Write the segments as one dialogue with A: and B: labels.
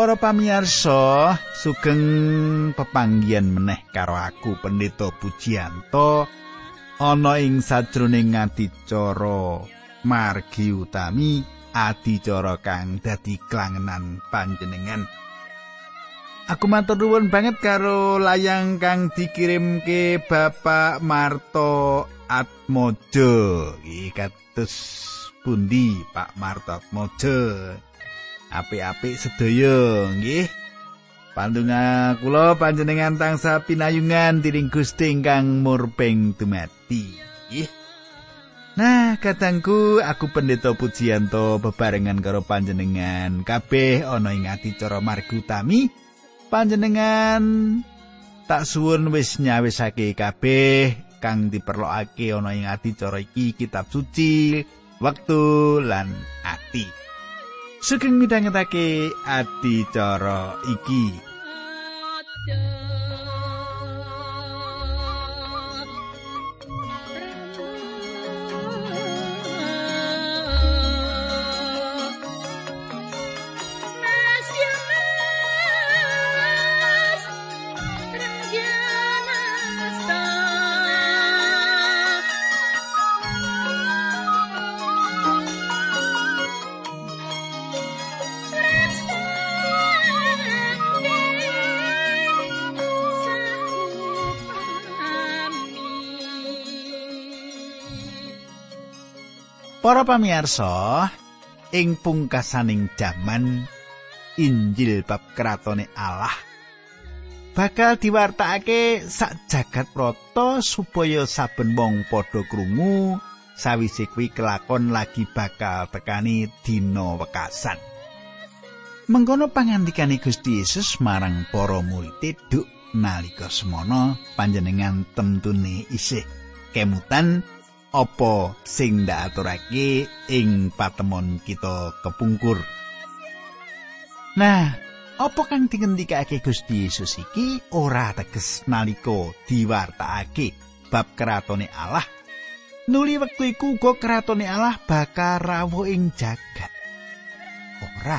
A: Para pamirsa, sugeng pepanggihan meneh karo aku Pendeta Pujianto ana ing sajroning adicara margi utami adicara kang dadi klangenan panjenengan. Aku matur nuwun banget karo layang kang dikirimke Bapak Marto Atmojo. Iki kados pundi Pak Marto Atmojo? Apik-apik sedaya nggih Pandunga kula panjenengan tangsa pinayungan tiring Gusti ingkang murbeng dumati. Nggih. Nah, katangku aku pendeta Pujianto bebarengan karo panjenengan kabeh ana ing adicara margutami panjenengan tak suwun wis nyawisake kabeh kang diperlokake ana ing adicara iki kitab suci, wektu lan ati. Sugeng midhangetake adicara iki. Para pamirsa, ing pungkasaning jaman Injil bab kratone Allah bakal diwartakake sak jagat rata supaya saben wong padha krungu sawise kuwi kelakon lagi bakal tekani dina wekasan. Mengkono pangandikane Gusti Yesus marang para murid duk nalika semana panjenengan tentune isih kemutan apa sing ndaturake ing patemon kita kepungkur. Nah, apa kang dingendikake Gusti Yesus iki ora teges nalika diwartakake bab kratone Allah. Nuli wektu iku uga kratone Allah bakal rawuh ing jagat. Ora.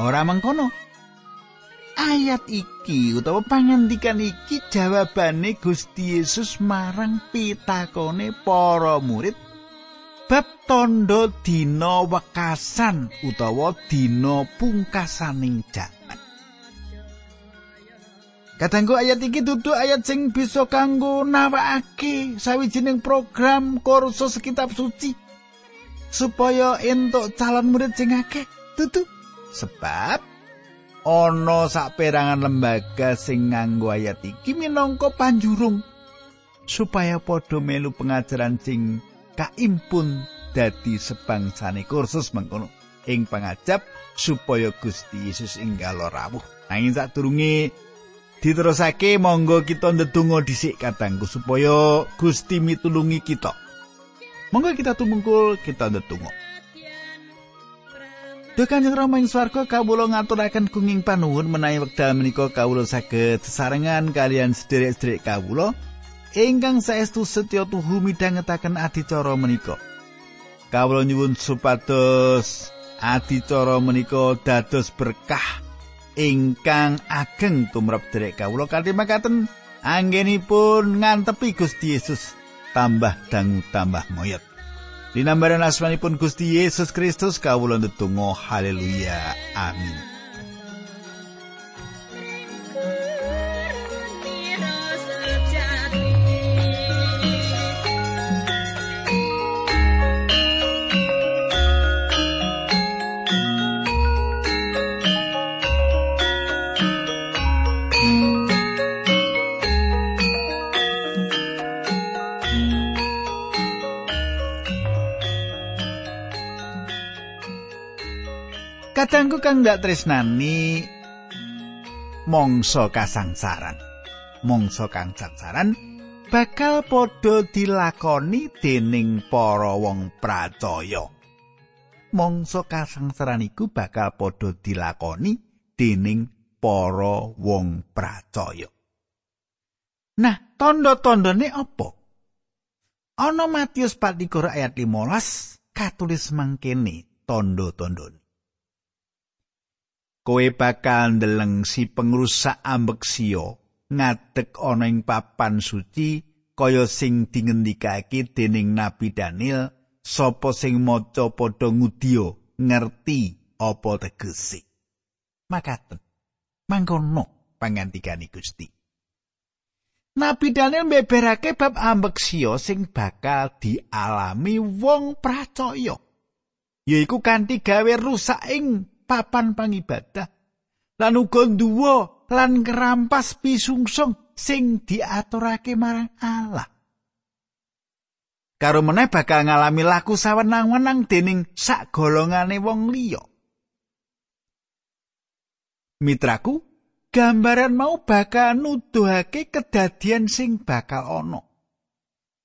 A: Ora mengkono. Ayat iki utawa pangandikan iki jawabane Gusti Yesus marang pitakone para murid bab tondo dina wekasan utawa dina pungkasaning jaman. Kadangku ayat iki dudu ayat sing bisa kanggo nawakake sawijining program kursus kitab suci supaya entuk calon murid sing akeh. Dudu sebab ana saperangan lembaga sing nganggo ayat iki minangka panjurung supaya padha melu pengajaran sing kaimpun dadi sebangsane kursus mengkono ing pangajab supaya Gusti Yesus enggal rawuh. Nanging sadurunge diterusake monggo kita ndedonga dhisik katangku supaya Gusti mitulungi kita. Monggo kita tumungkul kita ndedonga. Duh Kanjeng Rama ing swarga kawula ngaturaken kenging panuwun menawi wekdal menika kawula saged sesarengan kalian sederek-sederek kawula ingkang saestu setya tuhu midhangetaken adicara menika. Kawula nyuwun supados adicara menika dados berkah ingkang ageng tumrap derek kawula kanthi makaten anggenipun ngantepi Gusti Yesus tambah dangu tambah moyet. Dinambaran asmanipun Gusti Yesus Kristus kawula ndedonga haleluya. Amin Kadangku kang ndak tresnani mongso kasangsaran. Mongso kang sangsaran bakal padha dilakoni dening para wong pracaya. Mongso kasangsaran iku bakal padha dilakoni dening para wong pracaya. Nah, tondo-tondone apa? Ana Matius 4 ayat 15 katulis mangkene tondo-tondone. Kowe bakal ndeleng si pengrusak ambeksio ngadeg ana ing papan suci kaya sing dingendikake dening Nabi Daniel sapa sing maca padha ngudiya ngerti apa tegese makaten. Mangkono pangantikane Gusti. Nabi Daniel mbeberake bab ambeksio sing bakal dialami wong pracaya yaiku kanthi gawe rusak ing papan pangibadah lan uga duwa lan kerampas pisungsung sing diaturake marang Allah. Karo meneh bakal ngalami laku sawenang-wenang dening sak golongane wong liya. Mitraku, gambaran mau bakal nuduhake kedadian sing bakal ana.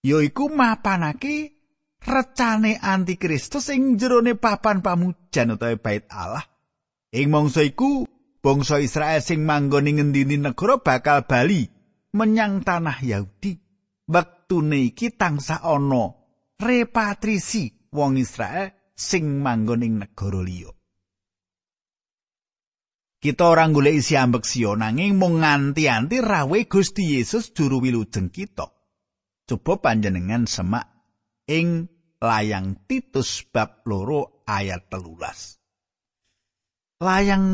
A: Yaiku mapanake recane antikristus ing jerone papan pamujan utawa bait Allah. Ing mangsa iku bangsa Israel sing manggon ing ngendi negara bakal bali menyang tanah Yahudi. Wektune iki tansah ana repatrisi wong Israel sing manggon ing negara liya. Kita ora golek isi ambek sio nanging mung nganti-anti rawe Gusti Yesus juru wilujeng kita. Coba panjenengan semak ing layang Titus bab loro ayat telulas. Layang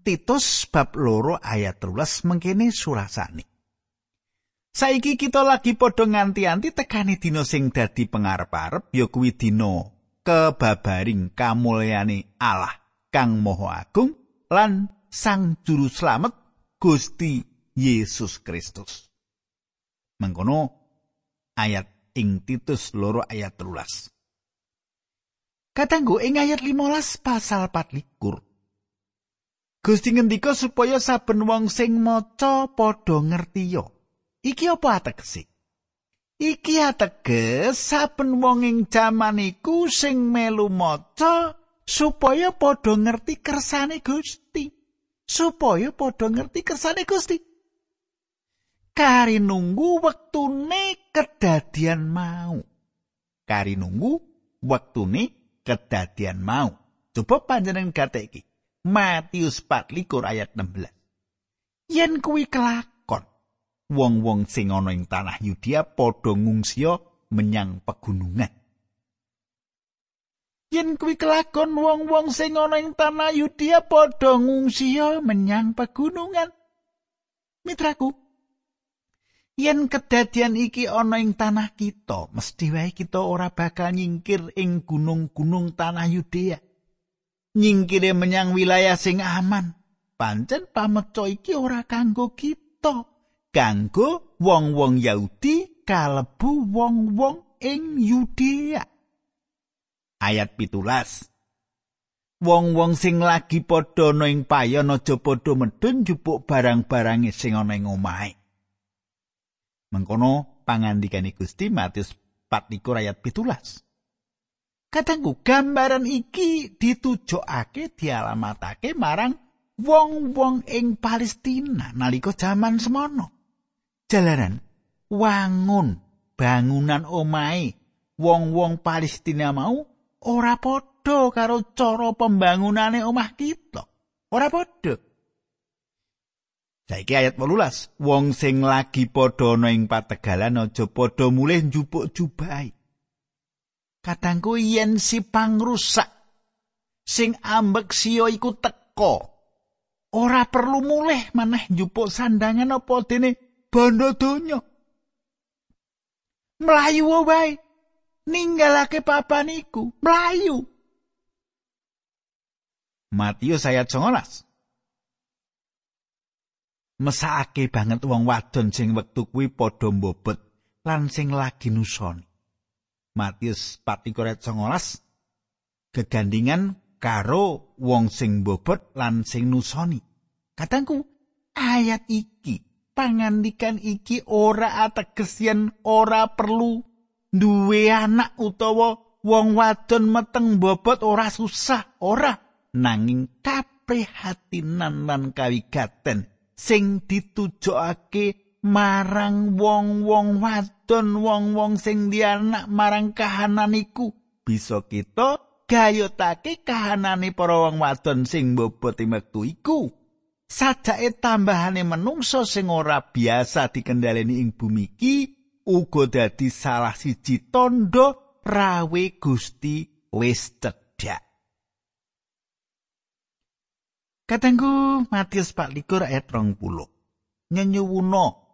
A: Titus bab loro ayat telulas mengkene surasane. Saiki kita lagi padha nganti-anti tekani dina sing dadi pengarep-arep ya kuwi dina kebabaring kamulyane Allah Kang Maha Agung lan Sang Juru Slamet Gusti Yesus Kristus. Mengkono ayat ing Titus loro ayat telulas. Katanggu ing ayat 15 pasal 4 likur. Gusti ngendika supaya saben wong sing maca padha ngerti yo. Iki apa ategese? Iki ateges saben wong ing jaman iku sing melu maca supaya padha ngerti kersane Gusti. Supaya padha ngerti kersane Gusti. Kari nunggu wektune kedadian mau. Kari nunggu wektune kedadian mau. Coba panjenengan gatek iki. Matius 4 ayat 16. Yen kuwi kelak wong-wong sing ana ing tanah Yudia padha ngungsia menyang pegunungan. Yen kuwi kelakon wong-wong sing ana ing tanah Yudia padha ngungsia menyang pegunungan. Mitraku, yen kedadian iki ana ing tanah kita, mesti wae kita ora bakal nyingkir ing gunung-gunung tanah Yudea. Nyingkire menyang wilayah sing aman. Pancen pameco iki ora kanggo kita. kanggo wong-wong Yahudi kalebu wong-wong ing Yudea. Ayat pitulas. Wong-wong sing lagi padha ana ing payon aja padha medhun jupuk barang-barang sing ana ing omahe. Mengkono pangandikane Gusti Matius 4 ayat pitulas. Katanggu gambaran iki ditujokake dialamatake marang wong-wong ing Palestina nalika jaman semono. jalaran wangun bangunan omahe wong-wong Palestina mau ora padha karo cara pembangunane omah kita. Ora padha. Saiki ayat 18 wong sing lagi padha ana ing pategalan aja padha mulih njupuk jubai katangku yen si pangrusak sing ambek sio iku teko ora perlu mulih maneh njupuk sandangan apa dene bondo donya. Mlayu wae ninggalake papan iku, mlayu. Matius ayat 19. Mesake banget wong wadon sing wektu kuwi padha mbobot lan sing lagi nusoni. Matius 4:19 gegandingan karo wong sing bobot lan sing nusoni. Katangku ayat iki pangandikan iki ora ateges yen ora perlu duwe anak utawa wong wadon meteng bobot ora susah ora nanging kaprihatinan lan kawigaten sing ditujokake marang wong-wong wadon wong-wong sing di anak marang kahanan iku bisa kita gayutake kahanane para wong wadon sing bobot wektu iku. Sajake tambahane menungso sing ora biasa dikendhaleni ing bumi iki uga dadi salah siji tondo rawe Gusti wis cedhak. Katengku Matius 24 ayat 20. Nyenyuwuna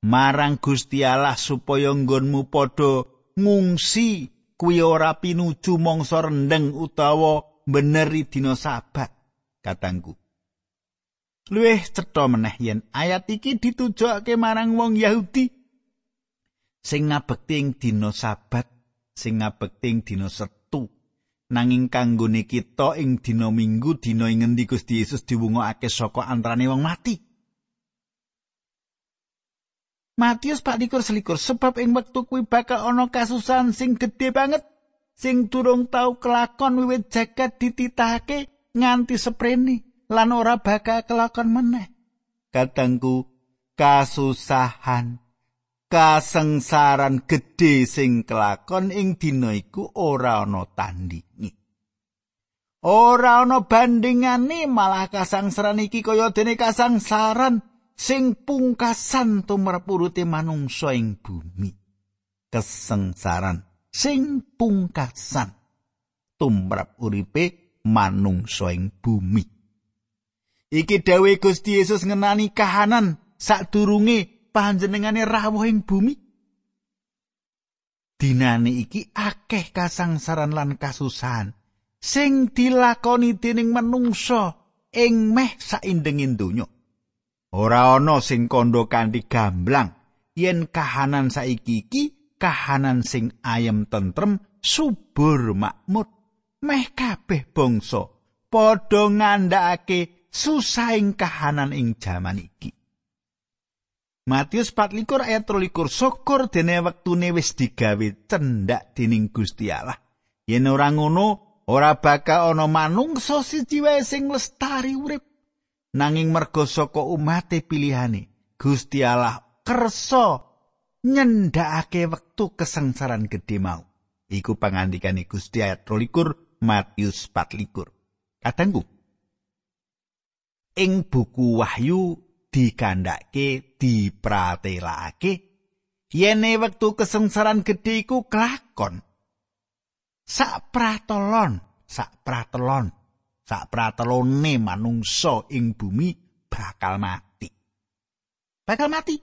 A: marang Gusti Allah supaya nggonmu padha ngungsi kuwi ora pinuju mangsa rendeng utawa beneri dina sabat katangku. Luwih cetha meneh yen ayat iki ditujokake marang wong Yahudi. Sing ngabekti ing dina sabat sing ngabekti ing dina setu. Nanging kanggone kita ing dina minggu dina ing ngendi Gusti Yesus diwungokake saka antarane wong mati Matius Pak Dikur selikur sebab ing wektu kuwi bakal ana kasusahan sing gedhe banget sing durung tau kelakon wiwit jagat dititahake nganti seprene lan ora bakal kelakon meneh. Kadangku kasusahan kasengsaran gedhe sing kelakon ing dina iku ora ana tandingi. Ora ana bandingane malah kasangsaran iki kaya dene kasangsaran sing pungkasan tumrap urute manungsa ing bumi. Kesengsaran sing pungkasan tumrap uripe manungsa ing bumi. Iki dawuh Gusti Yesus ngenani kahanan sadurunge panjenengane rawuh ing bumi. Dinane iki akeh kasangsaran lan kasusahan sing dilakoni dening manungsa ing meh saindenging donya. Ora ana sing kandha kanthi gamblang yen kahanan saiki iki kahanan sing ayem tentrem subur makmur meh kabeh bangsa padha ngandhakake susahing kahanan ing jaman iki. Matius 24 ayat 23 syukur dene wektune wis digawe cendak dening Gusti Allah. Yen ora ngono, ora bakal ana manungsa siji wae sing lestari urip. Nanging merga saka umate pilihane, Gusti Allah kersa nyendakake wektu kesengsaran gedhe mau. Iku pangandikane Gusti ayat 23 Matius 24. Kadangku, ing buku Wahyu dikandhake dipratelake yene wektu kesengsaran gedhe iku kelakon sak pratolon sak pratelon sak pratelone manungsa ing bumi bakal mati. Bakal mati?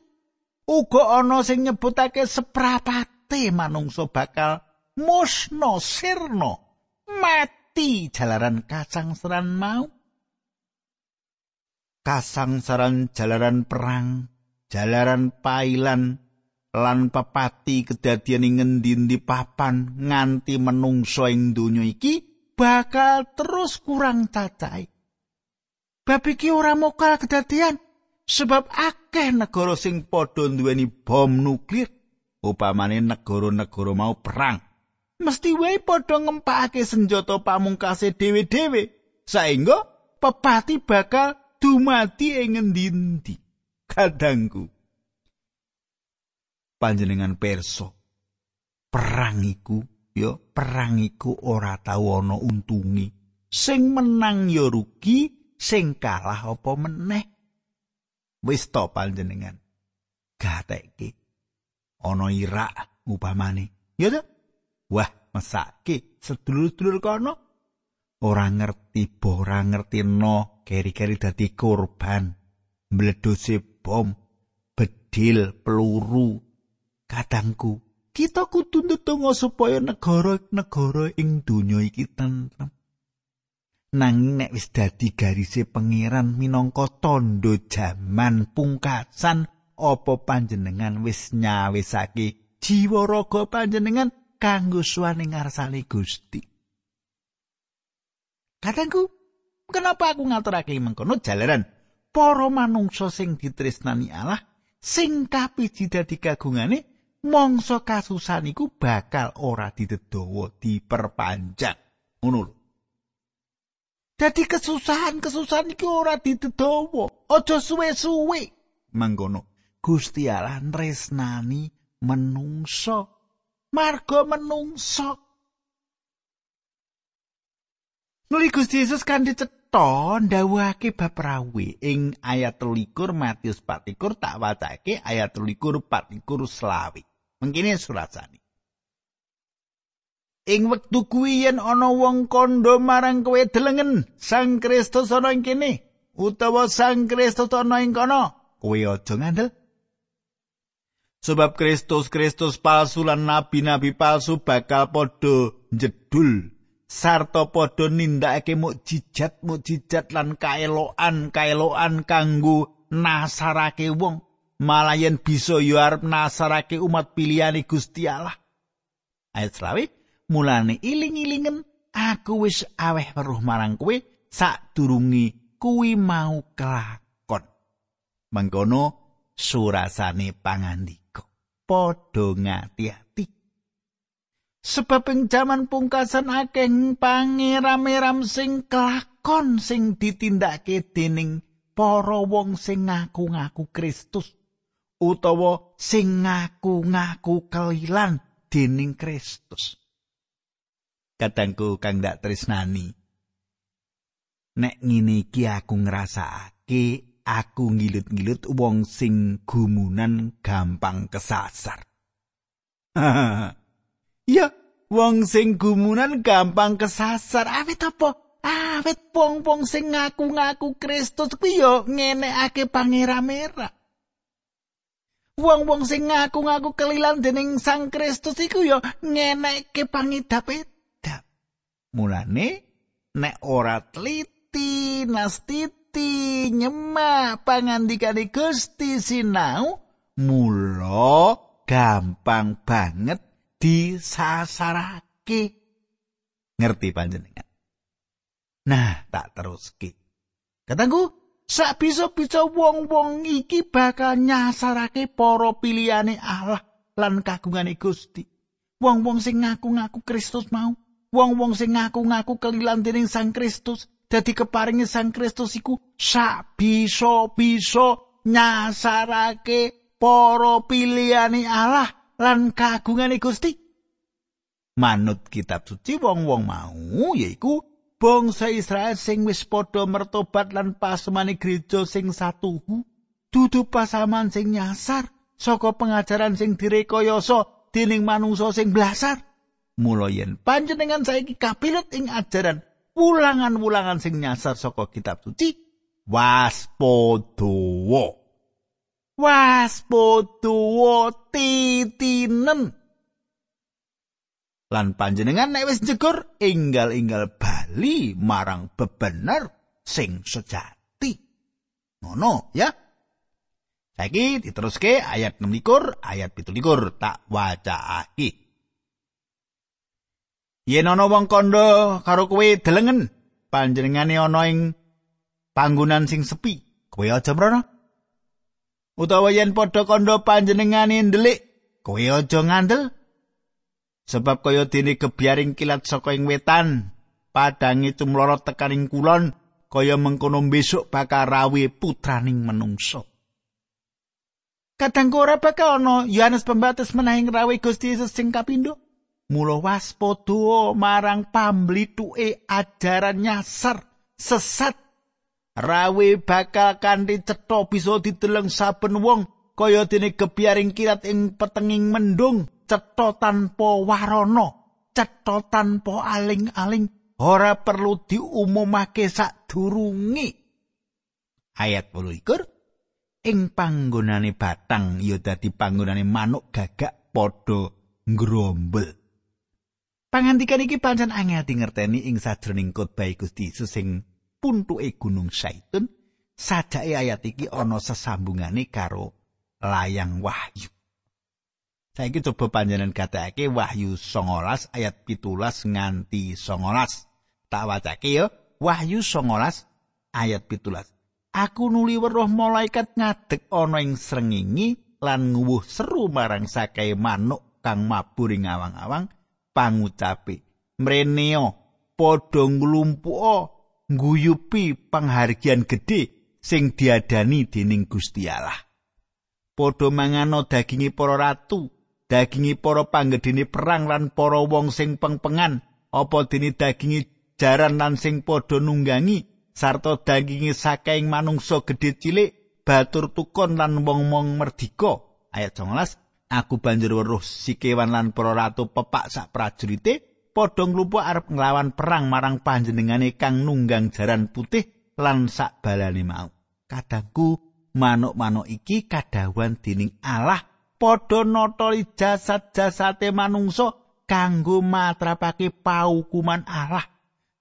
A: Uga ana sing nyebutake seprapate manungsa bakal musna sirna mati jalaran kacangseran mau. Kasangsaran jalaran perang, jalaran pailan lan pepati kedadian ing ngendi papan nganti menungso ing donya iki bakal terus kurang cacahe. Bab iki ora mokal kedadian sebab akeh negara sing padha nduweni bom nuklir upamane negara-negara mau perang. Mesti wae padha ngempakake senjata pamungkase dhewe-dhewe saengga pepati bakal dumati ing ngendi kadangku. Panjenengan perso perang iku ya perang iku ora tau ana untungi sing menang ya rugi sing kalah apa meneh? Wis to panjenengan. Gatekke. Ana irak upamane ya to? Wah mesake. Sedulur-sedulur kono. Ora ngerti bo ora ngerti no. Keri-keri dadi korban. Mledose bom. Bedil peluru. Kadangku kita kudu ndedonga supaya negara-negara ing donya iki tentrem. Nanging nek wis dadi garise pangeran minangka tondo jaman pungkasan apa panjenengan wis nyawisake jiwa raga panjenengan kanggo suwane ngarsane Gusti? Kadangku Kenapa aku ngaturake mengkono jalaran? Para manungsa sing ditresnani Allah sing kapiji dadi kagungane mangsa kasusan iku bakal ora didedawa diperpanjang. Ngono Dadi kesusahan-kesusahan iki ora didedawa. Aja suwe-suwe. Mangkono Gusti Allah tresnani menungso. Marga menungso. Nuli Gusti Yesus kanthi cetha ndhawuhake bab rawi ing ayat 13 Matius 14 tak wacake ayat 13 14 selawi. Mengkini surasane. Ing wektu kuwi yen ana wong kandha marang kowe delengen Sang Kristus ana ing kene utawa Sang Kristus ana ing kono, kowe aja ngandel. Sebab Kristus Kristus palsu lan nabi-nabi palsu bakal padha jedul sarta padha nindakake mukjizat mukjizat lan kaeloan kanggo nasarake wong malah yen bisa yo arep nasarake umat pilihane Gusti Allah. Ayat selawe mulane iling-ilingen aku wis aweh weruh marang kowe sadurunge kuwi mau kelakon. Mengkono surasane pangandika padha ngati-ati sebab ing jaman pungkasan akeh pangeram-eram sing kelakon sing ditindakake dening para wong sing ngaku-ngaku Kristus utawa sing ngaku-ngaku kelilan dening Kristus. Kadangku kang dak tresnani nek ngene iki aku ngrasakake aku ngilut-ngilut wong sing gumunan gampang kesasar. Ya wong sing gumunan gampang kesasar. Awet apa? Awet wong-wong sing ngaku-ngaku Kristus kuwi yo ngenekake pangeramera Wong-wong sing ngaku-ngaku kelilan dening Sang Kristus iku yo ngenekke pangidap Mulane nek ora tliti nastiti nyemak pangandikane Gusti sinau mula gampang banget disasarake. Ngerti panjenengan? Nah tak teruski. Katangku sak bisa-bisa wong-wong iki bakal nyasarake para pilihane Allah lan kagungane Gusti wong-wong sing ngaku-ngaku Kristus mau wong-wong sing ngaku-ngaku kelilan dening Sang Kristus dadi keparingi Sang Kristus iku sak bisa-bisa nyasarake para pilihane Allah lan kagungane Gusti. Manut kitab suci wong-wong mau yaiku bangsa Israel sing wis padha mertobat lan pasemane gereja sing satuhu dudu pasaman sing nyasar saka pengajaran sing direkayasa dening manungsa sing blasar. Mula yen panjenengan saiki kapilut ing ajaran wulangan-wulangan sing nyasar saka kitab suci, waspada. Waspada titinen. Lan panjenengan nek wis jegur enggal-enggal bali marang bebener sing sejati. Ngono ya. Saiki diteruske ayat 6 ayat 17 tak wacaake. Yen ana wong kandha karo kowe delengen panjenengane ana ing panggonan sing sepi, kowe aja mrono. Utawa yen padha kandha panjenengane ndelik, kowe aja ngandel. Sebab kaya dene gebyaring kilat saka ing wetan, padange cumlorot tekaning kulon, kaya mengkono besok bakal rawe putraning menungso. Kadang ora bakal ana Yohanes Pembaptis menahing rawe Gusti Yesus sing kapindho. Mula waspada marang pamblituke ajaran nyasar sesat rawe bakal kanthi cetha bisa dideleng saben wong kaya dene gebyaring kirat ing petenging mendung cetha tanpa warana cetha tanpa aling-aling ora perlu diumumake sadurunge ayat 8 ing panggonane batang ya dadi panggonane manuk gagak padha ngrombel Pangandikan iki pancen angel dingerteni ing sajroning khotbah Gusti Yesus sing puntuke Gunung Saitun. Sajake ayat iki ana sesambungane karo layang Wahyu. Saiki coba panjenengan gatekake Wahyu 19 ayat 17 nganti 19. Tak wacake ya, Wahyu 19 ayat 17. Aku nuli weruh malaikat ngadeg ana ing srengenge lan nguwuh seru marang sakae manuk kang mabur ing awang-awang pangucape mreneo padha nglumpuka ngguyupi panghargian gedhe sing diadani dening Gusti Allah padha mangano dagingi para ratu dagingi para panggedene perang lan para wong sing pengpengan. Apa dene dagingi jaran lan sing padha nunggangi? Sarta daginge saking manungsa gedhe cilik batur tukon lan wong-wong merdika ayat 19 aku banjur weruh si kewan lan para ratu pepak sak prajurite padha nglumpuk arep nglawan perang marang panjenengane kang nunggang jaran putih lan sak balane mau. Kadangku manuk-manuk iki kadawan dening Allah padha notoli jasad-jasate manungsa kanggo matrapake paukuman Allah.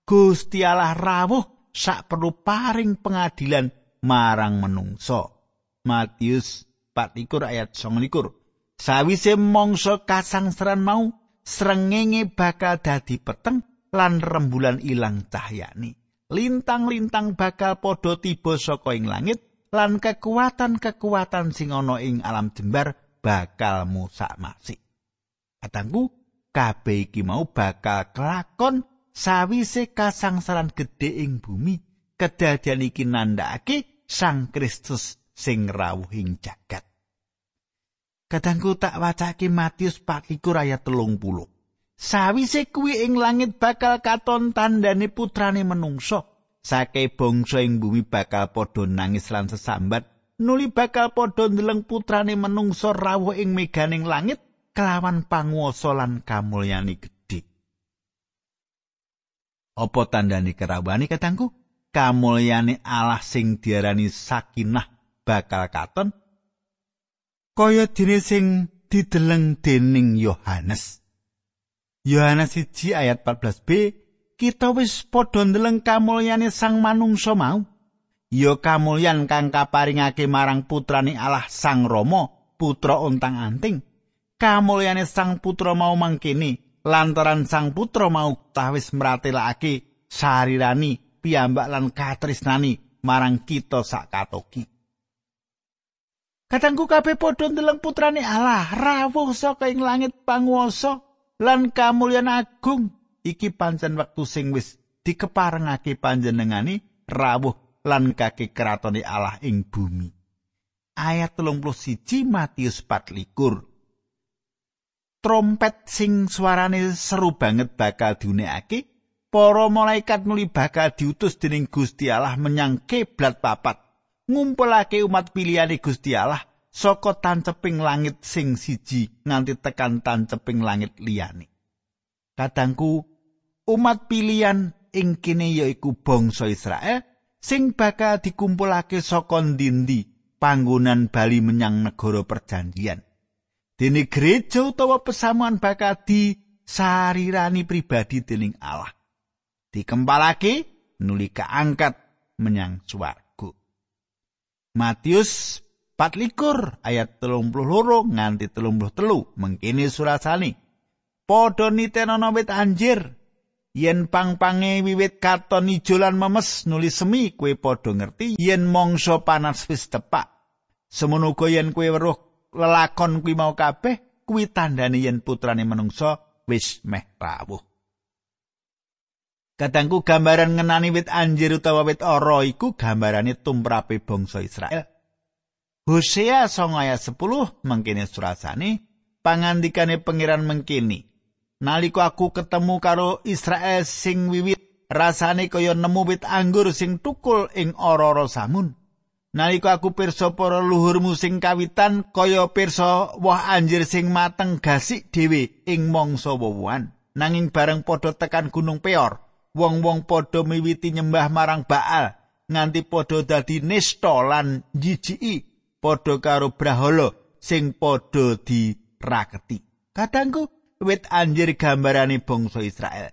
A: Gusti Allah rawuh sak perlu paring pengadilan marang menungso Matius 24 ayat 29 Sawise mangsa kasangsaran mau srengenge bakal dadi peteng lan rembulan ilang cahyani. Lintang-lintang bakal padha tiba saka ing langit lan kekuatan-kekuatan sing ana ing alam jembar bakal musak masik katangku kabeh iki mau bakal kelakon sawise kasangsaran gedhe ing bumi kedadian iki nandhakake Sang Kristus sing rawuhing jagat Kadangku tak wacake Matius 24 ayat 30. Sawise kuwi ing langit bakal katon tandane putrane menungso. Sake bangsa ing bumi bakal padha nangis lan sesambat. Nuli bakal padha ndeleng putrane menungso rawuh ing meganing langit kelawan panguwasa lan kamulyani gedhe. Apa tandane kerawani katangku? Kamulyane Allah sing diarani sakinah bakal katon kaya dene sing dideleng dening Yohanes. Yohanes 1 ayat 14b kita wis padha ndeleng kamulyane sang manungsa mau. Ya kamulyan kang kaparingake marang putrane Allah Sang Rama, putra untang anting. Kamulyane sang putra mau mangkene lantaran sang putra mau tawis mratelake sarirani piyambak lan katresnani marang kita sak katoki. Kadangku kabeh padha ndeleng putrane Allah rawuh saka ing langit panguwasa lan kamulyan agung iki pancen wektu sing wis dikeparengake panjenengani rawuh lan kaki kratone Allah ing bumi. Ayat 31 Matius 24 Trompet sing suarane seru banget bakal diunekake, para malaikat nuli bakal diutus dening Gusti Allah menyang kiblat papat ngumpulake umat pilihane Gusti Allah saka tanceping langit sing siji nganti tekan tanceping langit liyane. Kadangku umat pilihan ing kene yaiku bangsa Israel sing bakal dikumpulake saka ndindi panggonan bali menyang negara perjanjian. Dene gereja utawa pesamuan bakal disarirani pribadi dening Allah. Dikempalake nuli kaangkat menyang suara. Matius 24 ayat 32 nganti 33 mengkini surasani. Padha nitenana wit anjir yen pang-pange wiwit katon ijo lan memes nulis semi kue padha ngerti yen mangsa panas wis tepak. Semono uga yen kue weruh lelakon kuwi mau kabeh kuwi tandane yen putrane menungsa wis meh rawuh. Kadangku gambaran ngenani wit anjir utawa wit ora iku gambarane tumrape bangsa Israel. Hosea 9 ayat 10 mangkene surasane pangandikane pangeran mengkini. Nalika aku ketemu karo Israel sing wiwit rasane kaya nemu wit anggur sing tukul ing ora-ora samun. Nalika aku pirsa para luhurmu sing kawitan kaya pirsa woh anjir sing mateng gasik dhewe ing mangsa wuwan. Nanging bareng padha tekan Gunung Peor, wong-wong padha miwiti nyembah marang Baal nganti padha dadi nista lan jijiki padha karo brahala sing padha diraketi. Kadangku wit anjir gambarane bangsa Israel.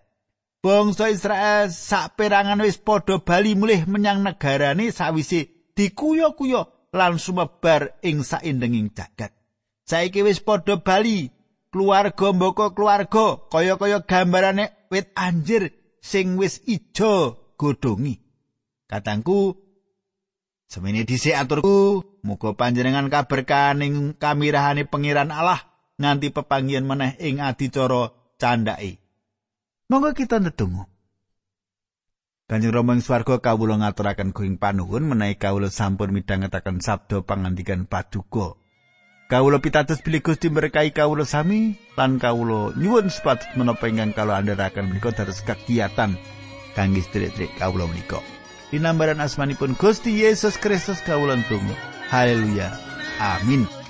A: Bangsa Israel sak perangan wis padha bali mulih menyang negarane sawise dikuyo-kuyo lan sumebar ing saindenging jagat. Saiki wis padha bali keluarga mboko keluarga kaya-kaya gambarane wit anjir sing wis ijo godhongi. Katangku semene dhisik aturku muga panjenengan kaberkahaning kamirahane pangeran Allah nganti pepanggihan meneh ing adicara candhake. Monggo kita ndedonga. Kanjeng Rama ing swarga kawula ngaturaken kuing panuwun menawi kawula sampun midhangetaken sabda pangandikan paduka. Kawula pitados bilih Gusti berkahi kawula sami lan kawula nyuwun sepatut menapa ingkang kala andharaken menika dados kegiatan kangge sedherek kawula menika. Dinambaran asmanipun Gusti Yesus Kristus kawula tunggu. Haleluya. Amin.